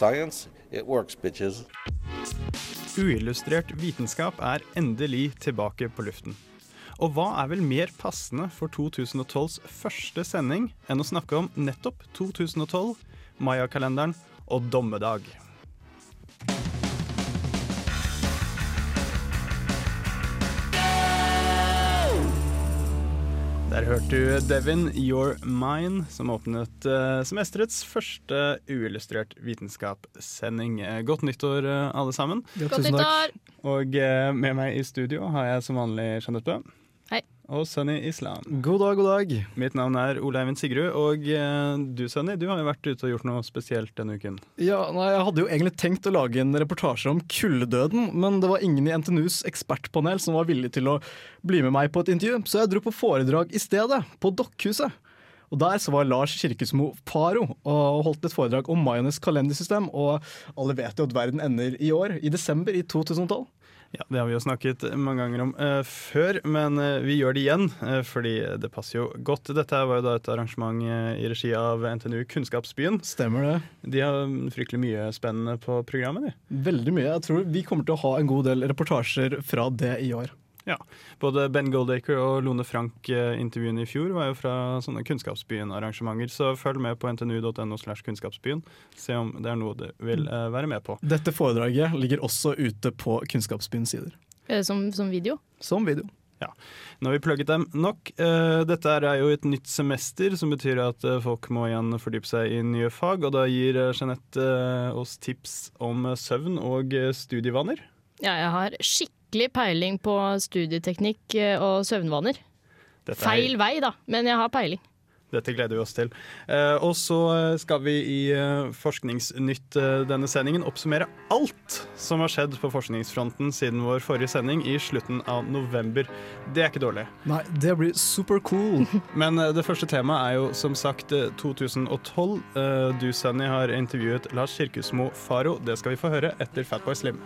Science, it works, bitches. Uillustrert vitenskap er endelig tilbake på luften. Og hva er vel mer passende for 2012s første sending enn å snakke om nettopp 2012, mayakalenderen og dommedag? Der hørte du Devin Your Mine, som åpnet uh, semesterets første uillustrert vitenskapssending. Eh, godt nyttår, eh, alle sammen. Godt nyttår! Og eh, med meg i studio har jeg som vanlig Jeanette Bø. Og Sunny Islam. God dag, god dag. Mitt navn er Ole Eivind Sigrud, og eh, du Sunny, du har jo vært ute og gjort noe spesielt denne uken. Ja, nei, Jeg hadde jo egentlig tenkt å lage en reportasje om kulddøden, men det var ingen i NTNUs ekspertpanel som var villig til å bli med meg på et intervju, så jeg dro på foredrag i stedet, på Dokkhuset. Og Der så var Lars Kirkesmo Faro og holdt et foredrag om Mayones kalendersystem. Og alle vet jo at verden ender i år, i desember i 2012. Ja, Det har vi jo snakket mange ganger om uh, før, men uh, vi gjør det igjen uh, fordi det passer jo godt. Dette var jo da et arrangement i regi av NTNU Kunnskapsbyen. Stemmer det. De har fryktelig mye spennende på programmet, de. Veldig mye. Jeg tror vi kommer til å ha en god del reportasjer fra det i år. Ja. Både Ben Goldacre og Lone Frank-intervjuene i fjor var jo fra sånne Kunnskapsbyen-arrangementer, så følg med på ntnu.no slash kunnskapsbyen. Se om det er noe du vil eh, være med på. Dette foredraget ligger også ute på Kunnskapsbyens sider. Eh, Som, som video. Som video. Ja, Nå har vi plugget dem nok. Eh, dette er jo et nytt semester, som betyr at eh, folk må igjen fordype seg i nye fag. Og da gir eh, Jeanette eh, oss tips om eh, søvn og eh, studievaner. Ja, jeg har skikkelig peiling på studieteknikk eh, og søvnvaner. Er- Feil vei, da, men jeg har peiling. Dette gleder vi oss til. Eh, og så eh, skal vi i Forskningsnytt denne sendingen oppsummere alt som har skjedd på forskningsfronten siden vår forrige sending i slutten av november. Det er ikke dårlig. Nei, det blir super cool. Men det første temaet er jo som sagt eh, 2012. Eh, du, Sunny, har intervjuet Lars Kirkesmo Faro. Det skal vi få høre etter Fatboy Slim.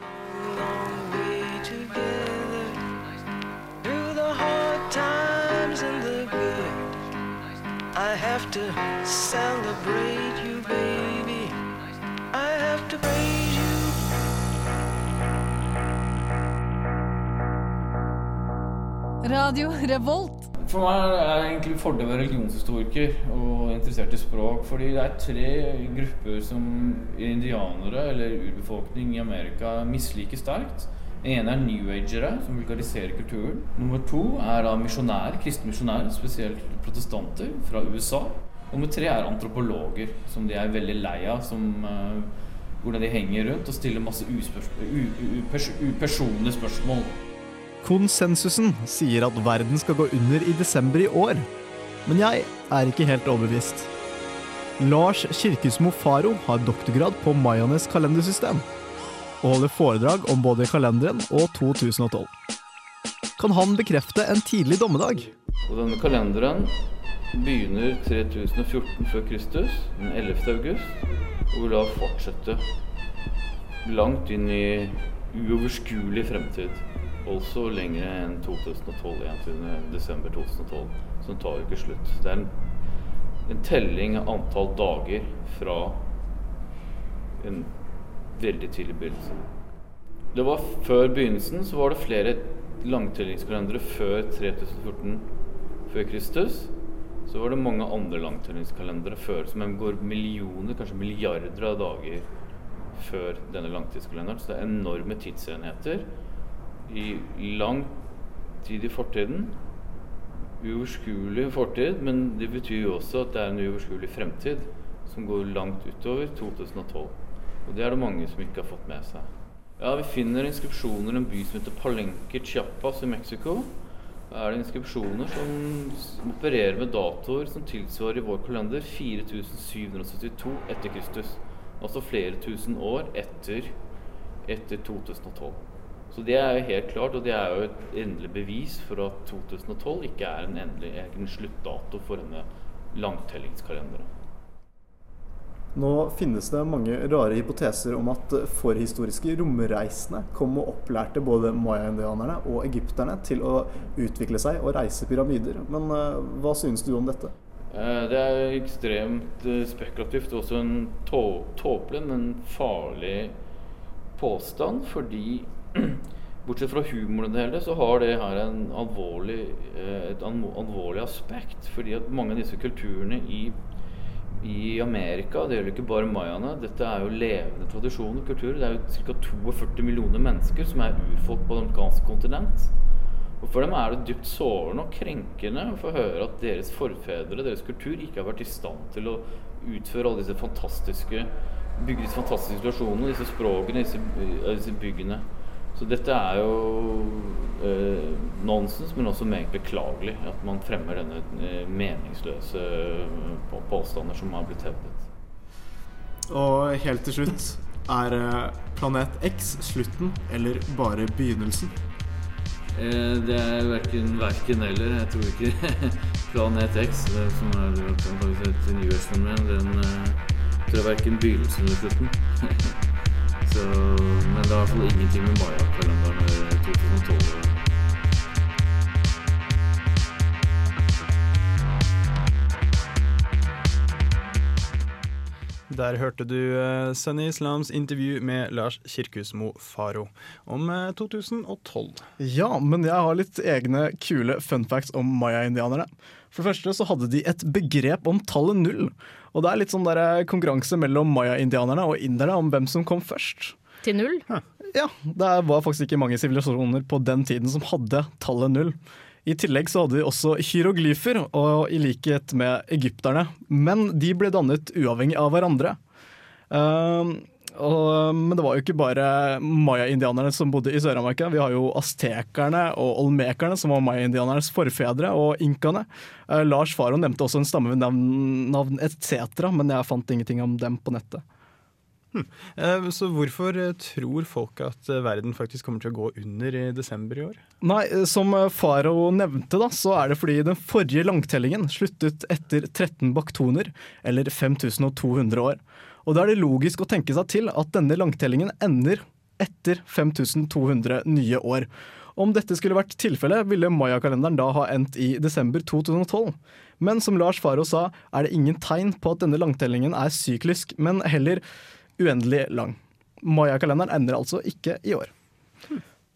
To celebrate you, baby. I have to praise you. Radio Revolt. For meg er det egentlig fordel å være religionshistoriker og interessert i språk. Fordi det er tre grupper som indianere eller urbefolkning i Amerika misliker sterkt. Den ene er new-agere, som vulgariserer kulturen. Nummer to er da misjonærer, kristne misjonærer, spesielt protestanter fra USA. Nummer tre er antropologer, som de er veldig lei av. Som, uh, hvordan de henger rundt og stiller masse upersonlige spørsmål. Konsensusen sier at verden skal gå under i desember i år. Men jeg er ikke helt overbevist. Lars Kirkesmo Faro har doktorgrad på Mayanes kalendersystem og holder foredrag om både kalenderen og 2012. Kan han bekrefte en tidlig dommedag? Og denne kalenderen begynner 3014 før Kristus, den 11. august, og vil da fortsette langt inn i uoverskuelig fremtid. Også lenger enn 2012, 21. desember 2012. Så den tar jo ikke slutt. Det er en, en telling av antall dager fra en veldig tidlig begynnelse. Det var Før begynnelsen så var det flere langtellingskalendere før 3014 før Kristus. Så var det mange andre langtellingskalendere før, som går millioner, kanskje milliarder av dager før denne langtidskalenderen. Så det er enorme tidsenheter i lang tid i fortiden. Uoverskuelig fortid, men det betyr jo også at det er en uoverskuelig fremtid som går langt utover 2012. Og det er det mange som ikke har fått med seg. Ja, Vi finner inskripsjoner i en by som heter Palenque Chiapas i Mexico. Da er det inskripsjoner som opererer med datoer som tilsvarer i vår kalender 4772 etter Kristus. Altså flere tusen år etter, etter 2012. Så det er jo helt klart, og det er jo et endelig bevis for at 2012 ikke er en endelig egen sluttdato for denne langtellingskalenderen. Nå finnes det mange rare hypoteser om at forhistoriske romreisende kom og opplærte både maya-indianerne og egypterne til å utvikle seg og reise pyramider. Men eh, hva synes du om dette? Eh, Det er ekstremt spekulativt og også en tå- tåpelig, men farlig påstand, fordi bortsett fra humoren i det hele, så har det her alvorlig, eh, et alvorlig aspekt. Fordi at mange av disse kulturene i, i Amerika, det gjelder ikke bare mayaene, dette er jo levende tradisjon og kultur. Det er jo ca. 42 millioner mennesker som er urfolk på det amerikanske kontinent. Og For dem er det dypt sårende og krenkende å få høre at deres forfedre, deres kultur, ikke har vært i stand til å utføre alle disse fantastiske bygge disse fantastiske situasjonene, disse språkene, disse, disse byggene. Så dette er jo eh, nonsens, men også meget beklagelig at man fremmer denne eh, meningsløse eh, påstander som har blitt hevdet. Og helt til slutt, er eh, Planet X slutten eller bare begynnelsen? Eh, det er verken, verken eller. Jeg tror ikke Planet X, det som er et universfenomen, den tror jeg verken begynnelsen eller slutten. Så, men det har i hvert fall ingenting med Maya-kalenderen gjøre, 2012. å Der hørte du uh, Sunny Islams intervju med Lars Kirkusmo Faro om eh, 2012. Ja, men jeg har litt egne kule fun facts om maya-indianerne. For det første så hadde de et begrep om tallet null. Og det er litt sånn der eh, konkurranse mellom maya-indianerne og inderne om hvem som kom først. Til null? Ja, det var faktisk ikke mange sivilisasjoner på den tiden som hadde tallet null. I tillegg så hadde de også hieroglyfer, og i likhet med egypterne. Men de ble dannet uavhengig av hverandre. Uh, og, men det var jo ikke bare maya-indianerne som bodde i Sør-Amerika. Vi har jo aztekerne og olmekerne, som var maya-indianernes forfedre, og inkaene. Eh, Lars Faro nevnte også en stamme ved navn, navn etc., men jeg fant ingenting om dem på nettet. Eh, Så hvorfor eh, tror folk at eh, verden faktisk kommer til å gå under i desember i år? Nei, som Farao nevnte, da, så er det fordi den forrige langtellingen sluttet etter 13 baktoner, eller 5200 år. Og da er det logisk å tenke seg til at denne langtellingen ender etter 5200 nye år. Om dette skulle vært tilfellet, ville mayakalenderen da ha endt i desember 2012. Men som Lars Faro sa, er det ingen tegn på at denne langtellingen er syklisk, men heller uendelig lang. Maya-kalenderen ender altså ikke i år.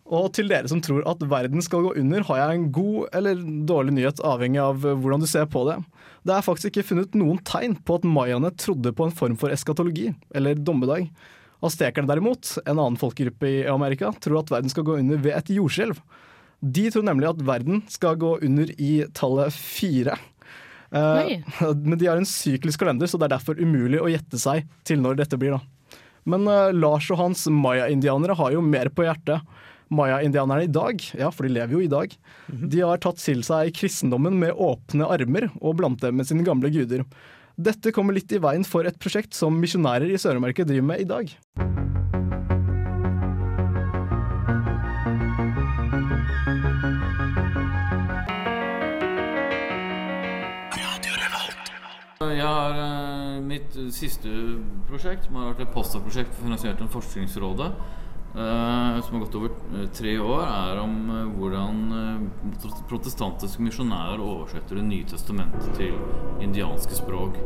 Og til dere som tror at verden skal gå under, har jeg en god eller dårlig nyhet, avhengig av hvordan du ser på det. Det er faktisk ikke funnet noen tegn på at mayaene trodde på en form for eskatologi, eller dommedag. Aztekerne derimot, en annen folkegruppe i Amerika, tror at verden skal gå under ved et jordskjelv. De tror nemlig at verden skal gå under i tallet fire. Eh, men de har en syklisk kalender, så det er derfor umulig å gjette seg til når dette blir. da. Men eh, Lars og hans maya-indianere har jo mer på hjertet. Maya-indianerne i dag, ja, for de lever jo i dag, de har tatt til seg kristendommen med åpne armer og blant dem med sine gamle guder. Dette kommer litt i veien for et prosjekt som misjonærer i Sør-Amerika driver med i dag. Jeg har uh, mitt siste prosjekt, som har vært et postdoc-prosjekt finansiert av Forskningsrådet, uh, som har gått over eh, tre år, er om uh, hvordan eh, protestantiske misjonærer oversetter Det nye testamentet til indianske språk.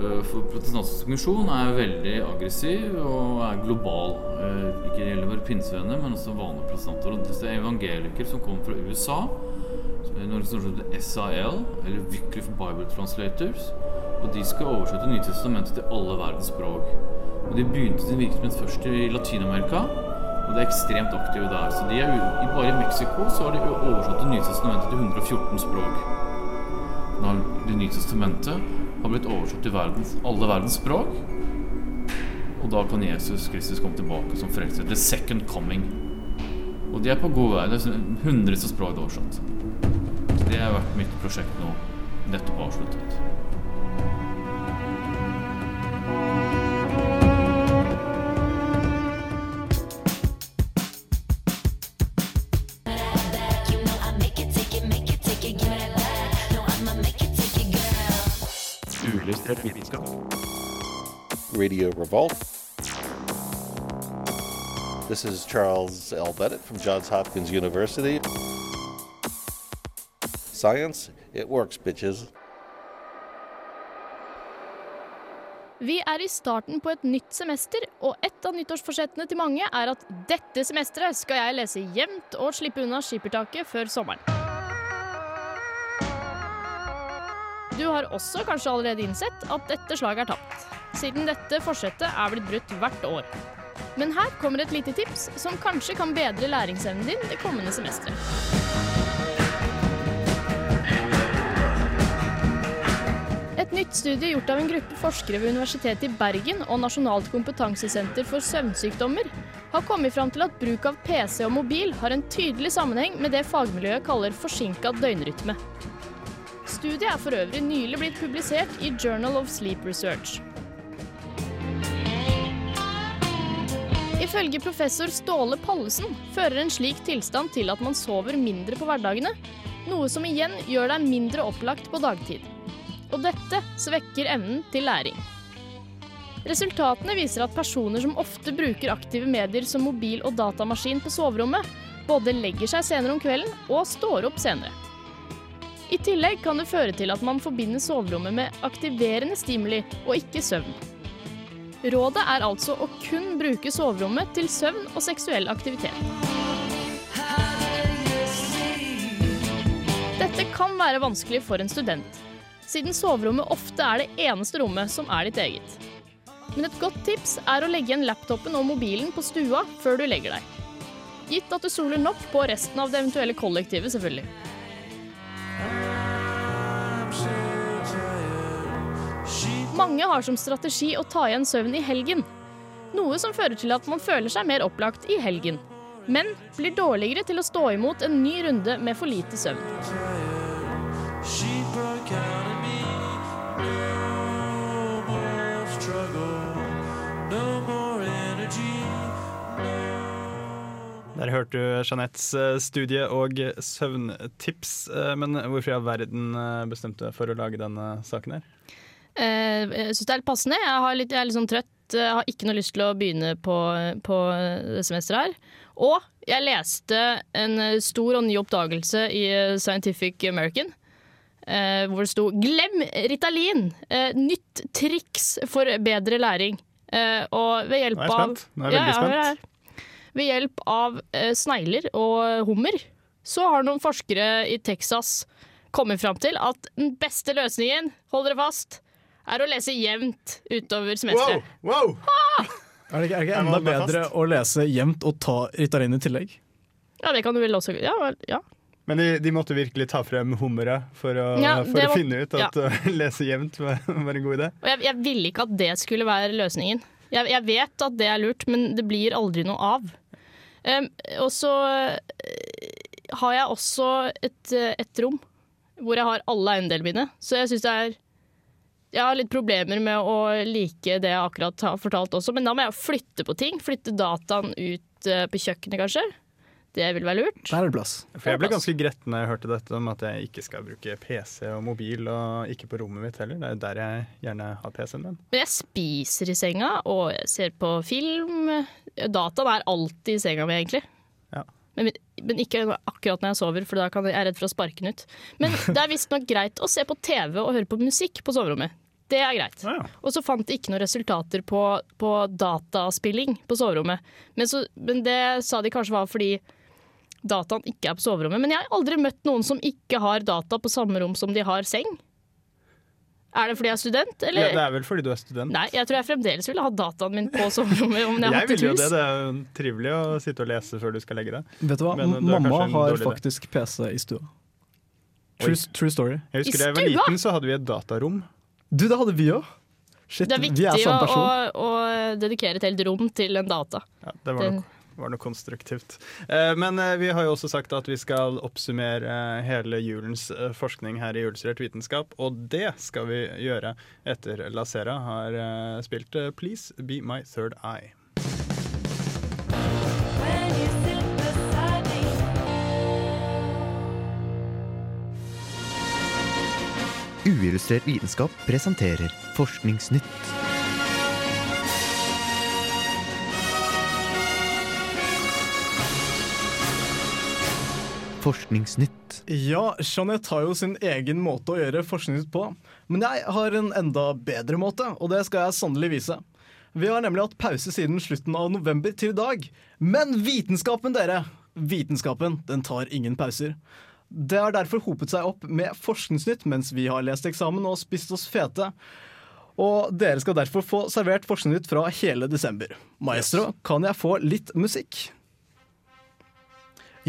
Eh, For protestantisk misjon er veldig aggressiv og er global. Eh, Ikke det gjelder bare pinsevenner, men også vanlige protestanter. Og disse evangeliker som kommer fra USA, en organisasjon som heter SIL, eller Wycliffe Bible Translators. Og de skal oversette Nytestamentet til alle verdens språk. Og de begynte sin virksomhet først i Latin-Amerika, og de er ekstremt aktive der. Så de er, bare i Mexico så har de oversatt Det nye testamentet til 114 språk. Når Det nye testamentet har blitt oversatt til verdens, alle verdens språk. Og da kan Jesus Kristus komme tilbake som frelser. The second coming. Og de er på god vei. Det er sånn hundrevis av språk oversatt. Så det har vært mitt prosjekt nå. Nettopp avsluttet. Uillustrert vitenskap. Radio Revolt. This is Charles L. Bennett from Johns Hopkins University. Science, it works, bitches. Vi er i starten på et nytt semester, og et av nyttårsforsettene til mange er at dette semesteret skal jeg lese jevnt og slippe unna skippertaket før sommeren. Du har også kanskje allerede innsett at dette slaget er tapt, siden dette forsettet er blitt brutt hvert år. Men her kommer et lite tips som kanskje kan bedre læringsevnen din det kommende semesteret. Et nytt studie gjort av en gruppe forskere ved Universitetet i Bergen og Nasjonalt kompetansesenter for søvnsykdommer har kommet fram til at bruk av PC og mobil har en tydelig sammenheng med det fagmiljøet kaller forsinka døgnrytme. Studiet er for øvrig nylig blitt publisert i Journal of Sleep Research. Ifølge professor Ståle Pallesen fører en slik tilstand til at man sover mindre på hverdagene, noe som igjen gjør deg mindre opplagt på dagtid. Og dette svekker evnen til læring. Resultatene viser at personer som ofte bruker aktive medier som mobil og datamaskin på soverommet, både legger seg senere om kvelden og står opp senere. I tillegg kan det føre til at man forbinder soverommet med aktiverende stimuli og ikke søvn. Rådet er altså å kun bruke soverommet til søvn og seksuell aktivitet. Dette kan være vanskelig for en student, siden soverommet ofte er det eneste rommet som er ditt eget. Men et godt tips er å legge igjen laptopen og mobilen på stua før du legger deg. Gitt at du soler nok på resten av det eventuelle kollektivet, selvfølgelig. Mange har som strategi å ta igjen søvn i helgen. Noe som fører til at man føler seg mer opplagt i helgen. Men blir dårligere til å stå imot en ny runde med for lite søvn. Der hørte du Jeanettes eh, studie og søvntips. Eh, Men hvorfor i all verden eh, bestemte du deg for å lage denne saken her? Eh, Jeg syns det er litt passende. Jeg, har litt, jeg er litt sånn trøtt. Jeg har ikke noe lyst til å begynne på, på det semesteret her. Og jeg leste en stor og ny oppdagelse i Scientific American. eh, hvor det sto 'Glem Ritalin! Eh, nytt triks for bedre læring'. Og ved hjelp Nå er jeg. Nå er jeg veldig Ja, ja, spent. hør. Ved hjelp av snegler og hummer så har noen forskere i Texas kommet fram til at den beste løsningen, hold dere fast, er å lese jevnt utover semesteret. Wow! Er det ikke, er det ikke enda bedre å lese jevnt og ta Ritalin i tillegg? Ja, det kan du vel også Ja, ja. Men de, de måtte virkelig ta frem hummeret for å, Ja, for å var- finne ut at å lese jevnt var, var en god idé. Og jeg, jeg ville ikke at det skulle være løsningen. Jeg, jeg vet at det er lurt, men det blir aldri noe av. Um, og så eh, har jeg også et, eh, et rom hvor jeg har alle eiendelene mine. Så jeg syns det er Jeg har litt problemer med å like det jeg akkurat har fortalt også, men da må jeg flytte på ting. Flytte dataen ut eh, på kjøkkenet, kanskje. Det vil være lurt. Der er det plass. For jeg ble ganske gretten da jeg hørte dette om at jeg ikke skal bruke PC og mobil, og ikke på rommet mitt heller. Det er jo der jeg gjerne har PC-en min. Men jeg spiser i senga, og jeg ser på film. Dataen er alltid i senga mi, egentlig. Men, men ikke akkurat når jeg sover, for da kan jeg, jeg er redd for å sparke den ut. Men det er visstnok greit å se på TV og høre på musikk på soverommet. Det er greit. Ja, ja. Og så fant de ikke noen resultater på, på dataspilling på soverommet. Men, så, men det sa de kanskje var fordi dataen ikke er på soverommet. Men jeg har aldri møtt noen som ikke har data på samme rom som de har seng. Er det fordi jeg er student, eller? Ja, det er vel fordi du er student. Nei, jeg tror jeg fremdeles ville ha dataen min på soverommet om jeg jeg hadde vil jo det. Det er jo trivelig å sitte og lese før du skal legge deg. Vet du hva? Men, eh, det Mamma har faktisk idé. PC i stua. True, true story. Jeg husker da jeg var liten, så hadde vi et datarom. Du, det hadde vi òg. Shit, Det er vi er viktig å, å, dedikere et helt rom til en data. Ja, det var Den- nok, var noe konstruktivt. Eh, men eh, vi har jo også sagt at vi skal oppsummere eh, hele julens forskning her i Illustrert vitenskap, og det skal vi gjøre etter Lasera har spilt Please Be My Third Eye. uillustrert vitenskap presenterer Forskningsnytt. Forskningsnytt. Ja, Jeanette har jo sin egen måte å gjøre Forskningsnytt på, men jeg har en enda bedre måte, og det skal jeg sannelig vise. Vi har nemlig hatt pause siden slutten av november til i dag. Men vitenskapen, dere! Vitenskapen, den tar ingen pauser. Det har derfor hopet seg opp med Forskningsnytt mens vi har lest eksamen og spist oss fete. Og dere skal derfor få servert Forskningsnytt fra hele desember. Maestro, kan jeg få litt musikk?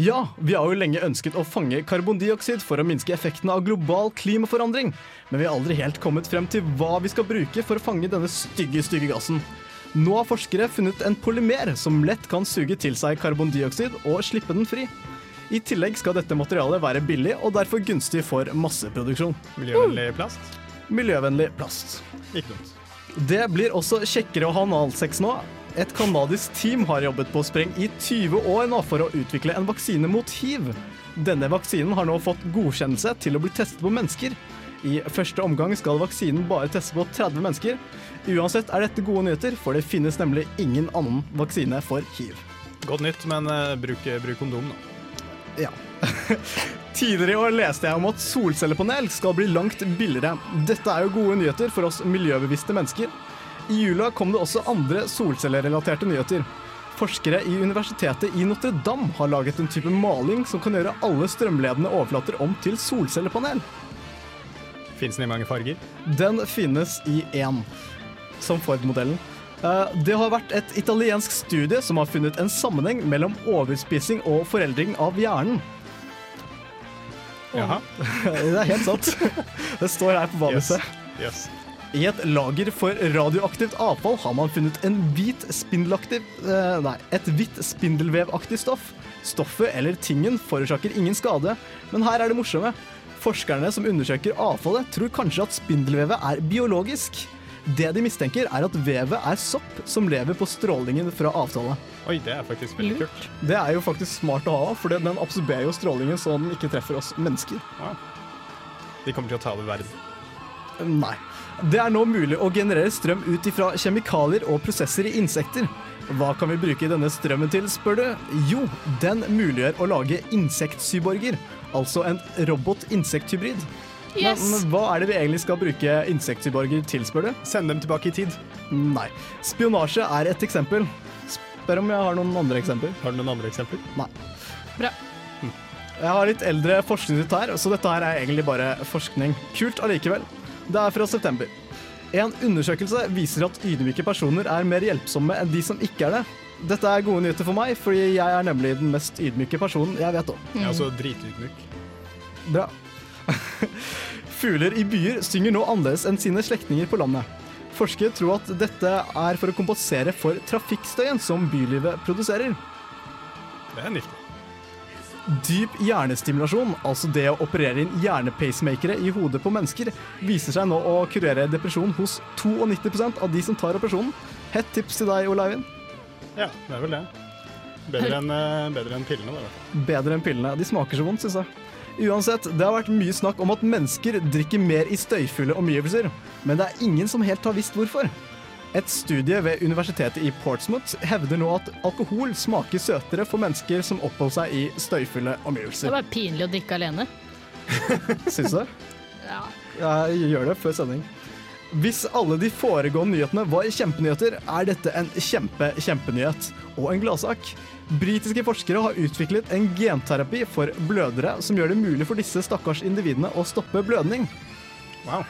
Ja, vi har jo lenge ønsket å fange karbondioksid for å minske effekten av global klimaforandring, men vi har aldri helt kommet frem til hva vi skal bruke for å fange denne stygge, stygge gassen. Nå har forskere funnet en polymer som lett kan suge til seg karbondioksid og slippe den fri. I tillegg skal dette materialet være billig og derfor gunstig for masseproduksjon. Miljøvennlig plast? Miljøvennlig plast. Ikke dumt. Det blir også kjekkere å ha analsex nå. Et kanadisk team har jobbet på spreng i 20 år nå for å utvikle en vaksine mot hiv. Denne vaksinen har nå fått godkjennelse til å bli testet på mennesker. I første omgang skal vaksinen bare testes på 30 mennesker. Uansett er dette gode nyheter, for det finnes nemlig ingen annen vaksine for hiv. Godt nytt, men uh, bruk, bruk kondom, da. Ja. Tidligere i år leste jeg om at solcellepanel skal bli langt billigere. Dette er jo gode nyheter for oss miljøbevisste mennesker. I jula kom det også andre solcellerelaterte nyheter. Forskere i Universitetet i Notre-Dame har laget en type maling som kan gjøre alle strømledende overflater om til solcellepanel. Fins den i mange farger? Den finnes i én, som Ford-modellen. Eh, Det har vært et italiensk studie som har funnet en sammenheng mellom overspising og foreldring av hjernen. Jaha. Det er helt sant. Det står her på badehuset. Yes. I et lager for radioaktivt avfall har man funnet en hvit spindelaktiv eh, Nei, et hvitt spindelvevaktig stoff. Stoffet eller tingen forårsaker ingen skade, men her er det morsomme. Forskerne som undersøker avfallet, tror kanskje at spindelvevet er biologisk. Det de mistenker, er at vevet er sopp som lever på strålingen fra avfallet. Oi, det er faktisk veldig kult. Det er jo faktisk smart å ha, for den absorberer jo strålingen så den ikke treffer oss mennesker. De kommer til å ta over verden. Nei. Det er nå mulig å generere strøm ut ifra kjemikalier og prosesser i insekter. Hva kan vi bruke denne strømmen til, spør du? Jo, den muliggjør å lage insektsyborger, altså en robot-insekthybrid. Yes. Men hva er det vi egentlig skal bruke insektsyborger til, spør du? Send dem tilbake i tid. Nei. Spionasje er et eksempel. Spør om jeg har noen andre eksempler. Har du noen andre eksempler? Nei. Bra. Jeg har litt eldre forskningsnytt her, så dette her er egentlig bare forskning. Kult allikevel. Det er fra september. En undersøkelse viser at ydmyke personer er mer hjelpsomme enn de som ikke er det. Dette er gode nyheter for meg, fordi jeg er nemlig den mest ydmyke personen jeg vet om. Jeg er også dritydmyk. Bra. Fugler i byer synger nå annerledes enn sine slektninger på landet. Forskere tror at dette er for å kompensere for trafikkstøyen som bylivet produserer. Det er niftig. Dyp hjernestimulasjon, altså det å operere inn hjernepacemakere i hodet på mennesker, viser seg nå å kurere depresjon hos 92% av de som tar operasjonen. Hett tips til deg, Ole Eivind. Ja, det er vel det. Bedre enn en pillene, hvert fall. Bedre enn pillene. De smaker så vondt, syns jeg. Uansett, det har vært mye snakk om at mennesker drikker mer i støyfulle omgivelser, men det er ingen som helt har visst hvorfor. Et studie ved universitetet i Portsmouth hevder nå at alkohol smaker søtere for mennesker som oppholder seg i støyfulle Det omgivelser. er bare pinlig å drikke alene. Syns du det? Ja. Jeg gjør det før sending. Hvis alle de foregående nyhetene var kjempenyheter, er dette en kjempe, kjempenyhet. Og en gladsak. Britiske forskere har utviklet en genterapi for blødere som gjør det mulig for disse stakkars individene å stoppe blødning. Wow.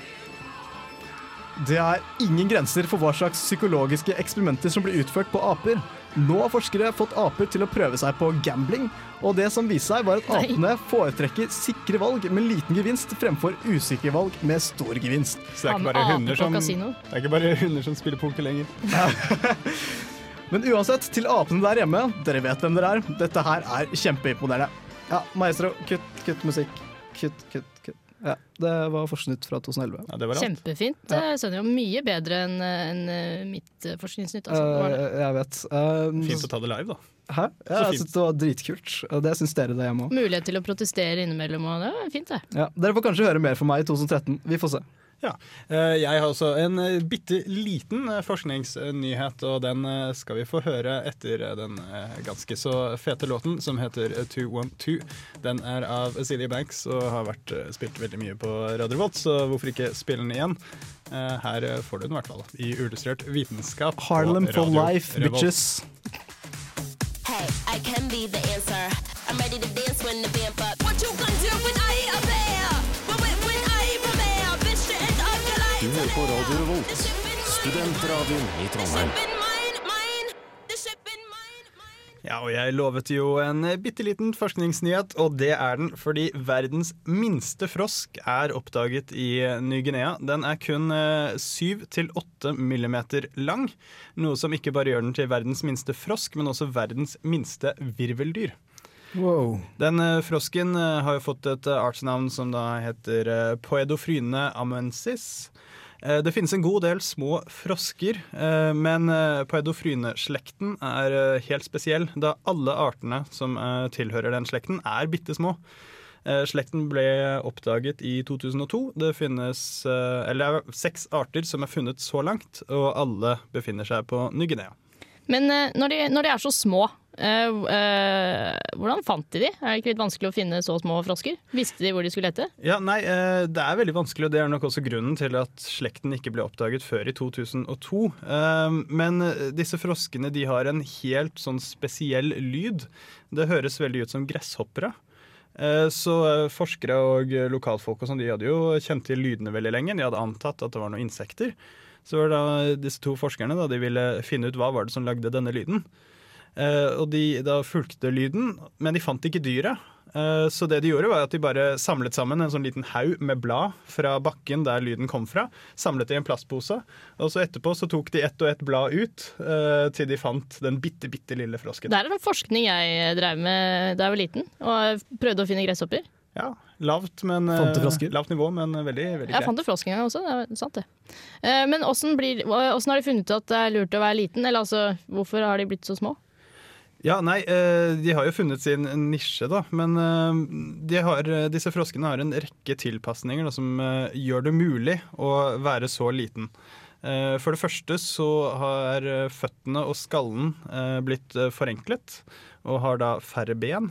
Det er ingen grenser for hva slags psykologiske eksperimenter som blir utført på aper. Nå har forskere fått aper til å prøve seg på gambling, og det som viste seg var at apene foretrekker sikre valg med liten gevinst fremfor usikre valg med stor gevinst. Så det er ikke bare hunder som. Det er ikke bare hunder som spiller poker lenger. Men uansett, til apene der hjemme, dere vet hvem dere er. Dette her er kjempeimponerende. Ja, maestro, kutt, kutt musikk. Kutt, kutt, kutt. Ja, det var Forskningsnytt fra 2011. Ja, det var. Kjempefint. Ja. Det skjønner jo mye bedre enn enn, eh, mitt eh, forskningsnytt. Altså. Det det. Eh, jeg vet. Um, Fint å ta det live, da. Hæ? Ja, jeg fint. synes det var dritkult. Det syns dere det hjemme òg. Mulighet til å protestere innimellom, og det var fint, det. Ja, dere får kanskje høre mer fra meg i 2013. Vi får se. Ja. Eh, Jeg har også en eh, bitte liten eh, forskningsnyhet, og den skal vi få høre etter den ganske så fete låten som heter eh, 212. Den er av Silje Banks og har vært spilt veldig mye på Radio Volt, så hvorfor ikke spille den igjen? Eh, Her får du den i hvert fall, i uillustrert vitenskap. Harlem for life, Revolt. bitches. Hey, I can be the answer. I'm ready to dance when the vamp up. What you gonna do when I ain't up there? Du hører på Radio Revolt, studentradioen i Trondheim. Ja, og jeg lovet jo en eh, bitte liten forskningsnyhet, og det er den fordi verdens minste frosk er oppdaget i eh, Ny-Guinea. Den er kun 7-8 millimeter lang, noe som ikke bare gjør den til verdens minste frosk, men også verdens minste virveldyr. Wow. Den eh, frosken eh, har jo fått et eh, artsnavn som da heter eh, Poedofryne amensis. Eh, Det finnes en god del små frosker, eh, men paedofryneslekten er eh, helt spesiell, da alle artene som eh, tilhører den slekten, er bitte små. Eh, Slekten ble oppdaget i 2002. Det finnes eh, eller er seks arter som er funnet så langt, og alle befinner seg på Ny-Guinea. Men eh, når, de, når de er så små, eh, uh, hvordan fant de de? Er det ikke litt vanskelig å finne så små frosker? Visste de hvor de skulle lete? Ja, nei, uh, Det er veldig vanskelig, og det er nok også grunnen til at slekten ikke ble oppdaget før i 2002. Eh, Men disse froskene de har en helt sånn spesiell lyd. Det høres veldig ut som gresshoppere. Så forskere og lokalfolk og sånn, de hadde jo kjent til lydene veldig lenge. De hadde antatt at det var noen insekter. Så var det da disse to forskerne da, de ville finne ut hva var det som lagde denne lyden. Eh, og de da fulgte lyden, men de fant ikke dyret. Eh, så det de gjorde var at de bare samlet sammen en sånn liten haug med blad fra bakken der lyden kom fra. Samlet det i en plastpose, og så etterpå så tok de ett og ett blad ut eh, til de fant den bitte, bitte lille frosken. Det er en forskning jeg drev med da jeg var liten, og prøvde å finne gresshopper. Ja, lavt, men, Fant du frosker? lavt nivå, men veldig, veldig Jeg fant en frosk en gang også, det er sant det. Eh, Men åssen har de funnet ut at det er lurt å være liten? Eller altså, hvorfor har de blitt så små? Ja, nei, eh, de har jo funnet sin nisje, da. Men eh, de har, disse froskene har en rekke tilpasninger da, som eh, gjør det mulig å være så liten. Eh, For det første så har eh, føttene og skallen eh, blitt eh, forenklet, og har da færre ben.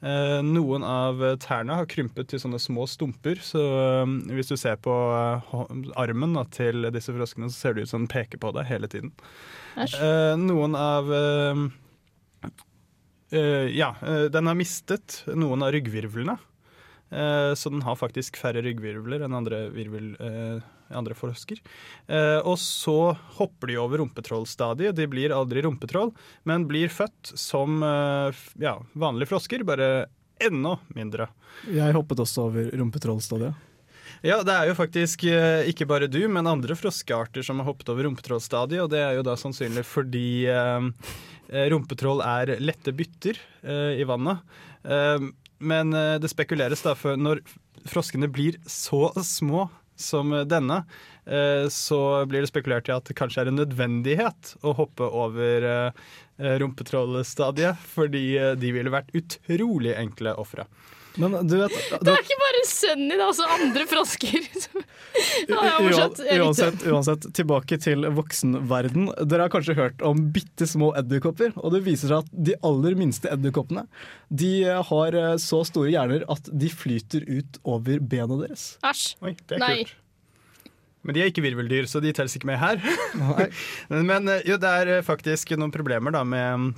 Eh, Noen av tærne har krympet til sånne små stumper, så eh, hvis du ser på eh, armen da, til disse froskene, så ser det ut som den peker på deg hele tiden. Æsj. Eh, Noen av eh, Eh, ja, eh, den har mistet noen av ryggvirvlene. Eh, så den har faktisk færre ryggvirvler enn andre, virvel, eh, andre frosker. Eh, og så hopper de over rumpetrollstadiet. De blir aldri rumpetroll, men blir født som eh, ja, vanlige frosker, bare enda mindre. Jeg hoppet også over rumpetrollstadiet. Ja, det er jo faktisk eh, ikke bare du, men andre froskearter som har hoppet over rumpetrollstadiet, og det er jo da sannsynlig fordi eh, eh, rumpetroll er lette bytter i vannet. Men det spekuleres da, for når froskene blir så små som denne, så blir det spekulert i at det kanskje er en nødvendighet å hoppe over rumpetrollstadiet, fordi de ville vært utrolig enkle ofre. Men du vet Det er ikke bare det er også andre frosker. Er det. Uansett, uansett, tilbake til voksenverden. Dere har kanskje hørt om bitte små edderkopper. Og det viser seg at de aller minste edderkoppene De har eh, så store hjerner at de flyter ut over bena deres. Æsj. Oi, det er Nei. kult. Men de er ikke virveldyr, så de teller ikke med her. Men eh, jo, det er eh, faktisk noen problemer da med mm,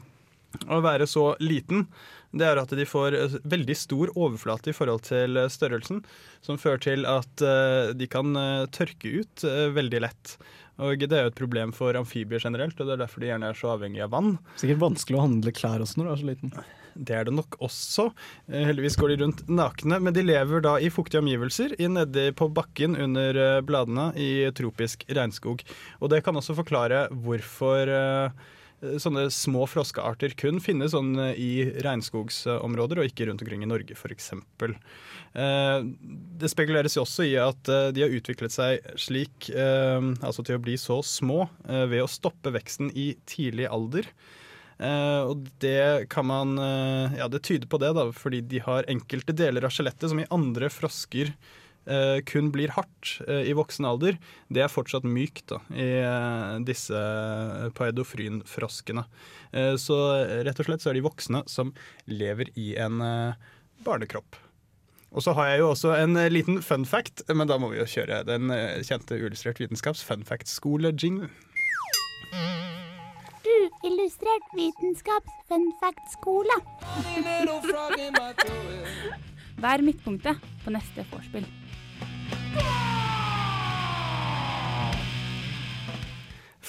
å være så liten. Det er at de får eh, veldig stor overflate i forhold til eh, størrelsen, som fører til at eh, de kan tørke ut veldig lett. Og det er jo et problem for amfibier generelt, og det er derfor de gjerne er så avhengige av vann. Sikkert vanskelig å handle klær også når du er så liten. Det er det nok også. Heldigvis går de rundt nakne, men de lever da i fuktige omgivelser nedi på bakken under bladene i tropisk regnskog. Og det kan også forklare hvorfor eh, sånne små froskearter kun finnes sånn eh, i regnskogsområder, og ikke rundt omkring i Norge f.eks. Det spekuleres jo også i at eh, de har utviklet seg slik, eh, altså til å bli så små, eh, ved å stoppe veksten i tidlig alder. Eh, og det kan man eh, Ja, det tyder på det, da, fordi de har enkelte deler av skjelettet som i andre frosker eh, kun blir hardt eh, i voksen alder. Det er fortsatt mykt da, i eh, disse paedofrynfroskene. Eh, så rett og slett så er de voksne som lever i en eh, barnekropp. Og så har jeg jo også en eh, liten fun fact, men da må vi jo kjøre den eh, kjente Uillustrert vitenskaps fun fact-skole-jingle. Du, illustrert vitenskaps fun fact-skole. Vær midtpunktet på neste vorspiel.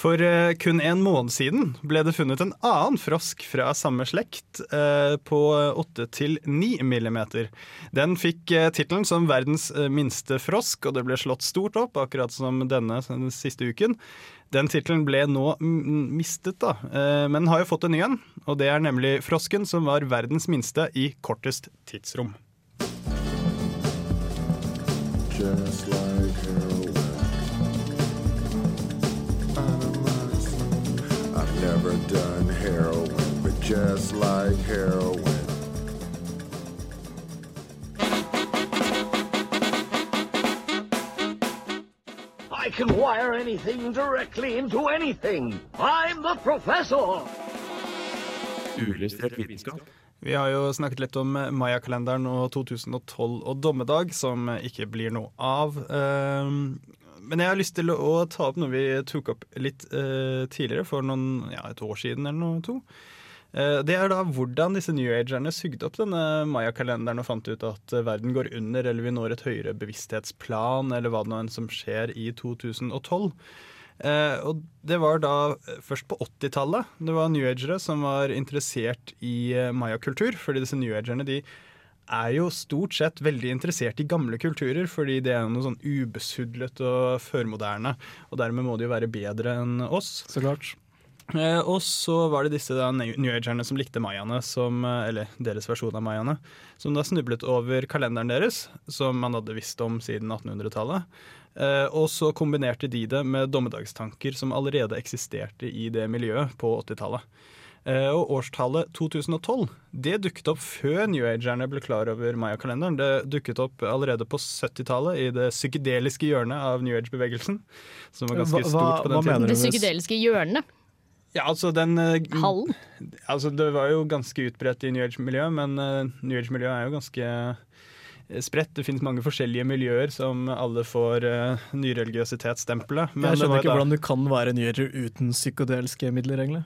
For eh, kun en måned siden ble det funnet en annen frosk fra samme slekt eh, på 8-9 millimeter. Den fikk eh, tittelen som verdens minste frosk, og det ble slått stort opp, akkurat som denne den siste uken. Den tittelen ble nå mm, mistet, da, men har jo fått en ny en. Og det er nemlig frosken som var verdens minste i kortest tidsrom. Just like never done heroin, but just like heroin. I can wire anything directly into anything. I'm the professor. Uillustrert vitenskap. Vi har jo snakket litt om Maya-kalenderen og 2012 og dommedag, som ikke blir noe av. Men jeg har lyst til å ta opp noe vi tok opp litt uh, tidligere, for noen, ja, et år siden eller noe to. Uh, Det er da hvordan disse new agerne sugde opp denne Maya-kalenderen og fant ut at eh, verden går under, eller vi når et høyere bevissthetsplan, eller hva det nå enn som skjer i 2012. Uh, og det var da først på 80-tallet det var new agere som var interessert i mayakultur. Fordi disse new agerne de er jo stort sett veldig interessert i gamle kulturer, fordi det er noe sånn ubesudlet og førmoderne. Og dermed må de jo være bedre enn oss. Så klart. Eh, og så var det disse da, newagerne som likte mayaene, som, eh, eller deres versjon av mayaene, som da snublet over kalenderen deres, som man hadde visst om siden 1800-tallet. Eh, og så kombinerte de det med dommedagstanker som allerede eksisterte i det miljøet på 80-tallet. Eh, og årstallet 2012 det dukket opp før New Agerne ble klar over Maya-kalenderen. Det dukket opp allerede på 70-tallet i det psykedeliske hjørnet av New Age-bevegelsen. Som var ganske Hva- stort på den hva tiden. mener Det psykedeliske hjørnet. Ja, altså den eh, Hallen? Altså det var jo ganske utbredt i New Age-miljøet, men eh, New Age-miljøet er jo ganske spredt. Det finnes mange forskjellige miljøer som alle får uh, nyreligiøsitetsstempelet. Jeg skjønner ikke da- hvordan du kan være nyere uten psykedeliske midler, egentlig.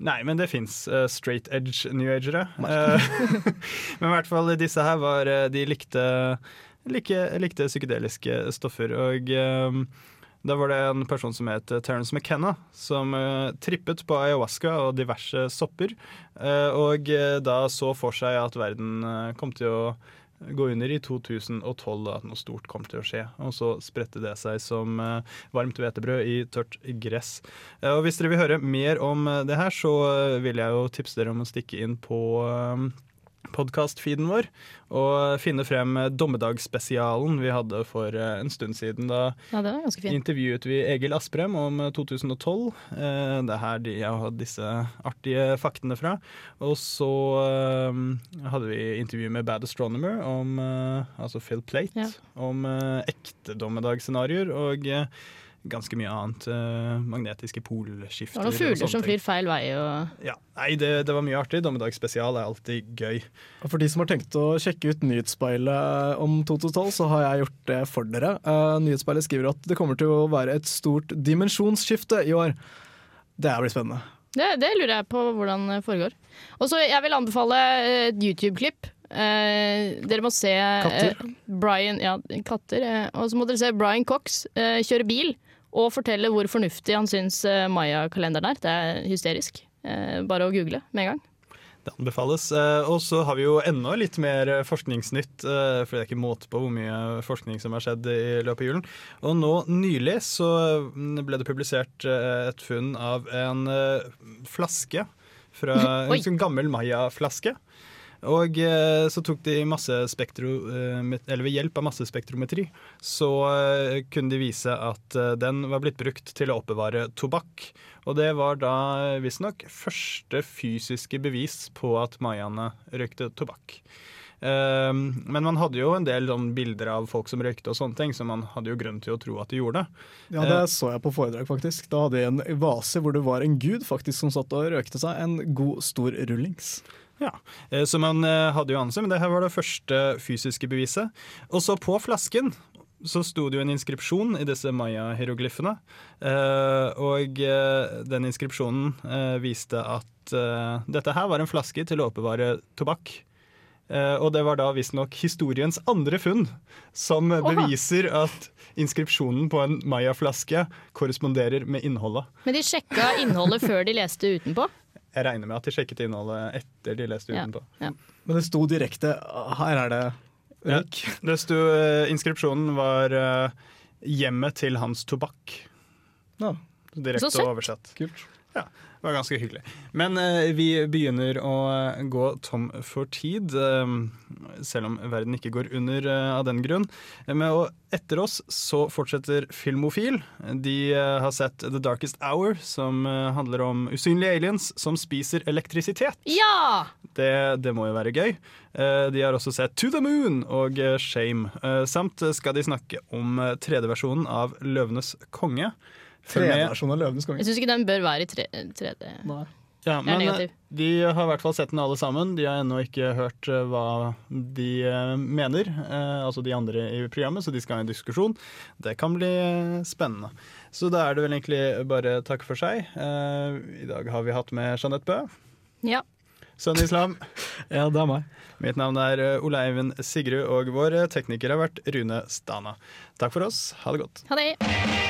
Nei, men det fins straight edge new agere. men i hvert fall disse her var eh, De likte, like, likte psykedeliske stoffer. Og um, da var det en person som het Terence McKenna, som uh, trippet på ayahuasca og diverse sopper. Uh, og eh, da så for seg at verden eh, kom til å gå under i 2012, da, at noe stort kom til å skje. Og så spredte det seg som eh, varmt hvetebrød i tørt gress. Eh, og hvis dere vil høre mer om eh, det her, så vil jeg jo tipse dere om å stikke inn på podkast-feeden vår og finne frem eh, dommedagsspesialen vi hadde for eh, en stund siden. Da Ja, det var ganske fint. intervjuet vi Egil Asprem om eh, 2012. Eh, Det er her de jeg har disse artige faktene fra. Og så hadde vi intervju med Bad Astronomer, om, altså Phil Plate, Ja. om ekte dommedagsscenarioer og ganske mye annet. Uh, Magnetiske Det var noen fugler som flyr feil vei. Og Ja, nei, det, det var mye artig. Dommedagsspesial er alltid gøy. Og For de som har tenkt å sjekke ut Nyhetsspeilet om 2012, så har jeg gjort det for dere. Uh, Nyhetsspeilet skriver at det kommer til å være et stort dimensjonsskifte i år. Det blir spennende. det, det lurer jeg på hvordan det foregår. Og så Jeg vil anbefale eh, et YouTube-klipp. Eh, dere må se eh, Brian Ja, katter. eh, og så må dere se Brian Cox eh, kjøre bil og fortelle hvor fornuftig han syns eh, Maya-kalenderen er. Det er hysterisk. Eh, bare å google med en gang. Det anbefales. Eh, Og så har vi jo enda litt mer forskningsnytt, for det er ikke måte på hvor mye forskning som har skjedd i løpet av julen. Og nå nylig så mm, ble det publisert et funn av en flaske fra en sånn gammel Maya-flaske. Og eh, så tok de masse spektro, eh, eller ved hjelp av massespektrometri så eh, kunne de vise at den var blitt brukt til å oppbevare tobakk. Og det var da visstnok første fysiske bevis på at mayaene røykte tobakk. Men man hadde jo en del sånn bilder av folk som røykte og sånne ting, så man hadde jo grunn til å tro at de gjorde det. Ja, Det så jeg på foredrag, faktisk. Da hadde jeg en vase hvor det var en gud faktisk som satt og røykte seg en god, stor rullings. Ja, eh, Så man eh, hadde jo anelse, men det her var det første fysiske beviset. Og så på flasken så sto det jo en inskripsjon i disse maya-hieroglyfene. Eh, og den inskripsjonen viste at dette her var en flaske til å oppbevare tobakk. Og det var da visstnok historiens andre funn som beviser at inskripsjonen på en maya-flaske korresponderer med innholdet. Men de sjekka innholdet før de leste utenpå. Jeg regner med at de sjekket innholdet etter de leste utenpå. ja. Men det sto direkte Her er det røyk. Ja, det sto, eh, inskripsjonen var eh, 'Hjemmet til hans tobakk'. Ja. Direkte Så oversett. Kult. Ja, det var ganske hyggelig. Men eh, vi begynner å eh, gå tom for tid, eh, selv om verden ikke går under eh, av den grunn. Men, og etter oss så fortsetter Filmofil. De eh, har sett The Darkest Hour, som eh, handler om usynlige aliens som spiser elektrisitet. Ja! Det, det må jo være gøy. De har også sett To the Moon og Shame. Samt skal de snakke om 3D-versjonen av Løvenes konge. Følg. Tredjeversjon av Løvenes konge. Jeg syns ikke den bør være i tre, 3D. Ja, men eh, de har i hvert fall sett den alle sammen. De har ennå ikke hørt eh, hva de eh, mener, eh, altså de andre i programmet, så de skal ha en diskusjon. Det kan bli spennende. Så da er det vel egentlig bare takk for seg. Eh, I dag har vi hatt med Jeanette Bø. Ja. Sønn Islam. ja, det er meg. Mitt navn er Oleivin Ole Eivind Sigrud, og vår tekniker har vært Rune Stana. Takk for oss. Ha det godt. Ha det.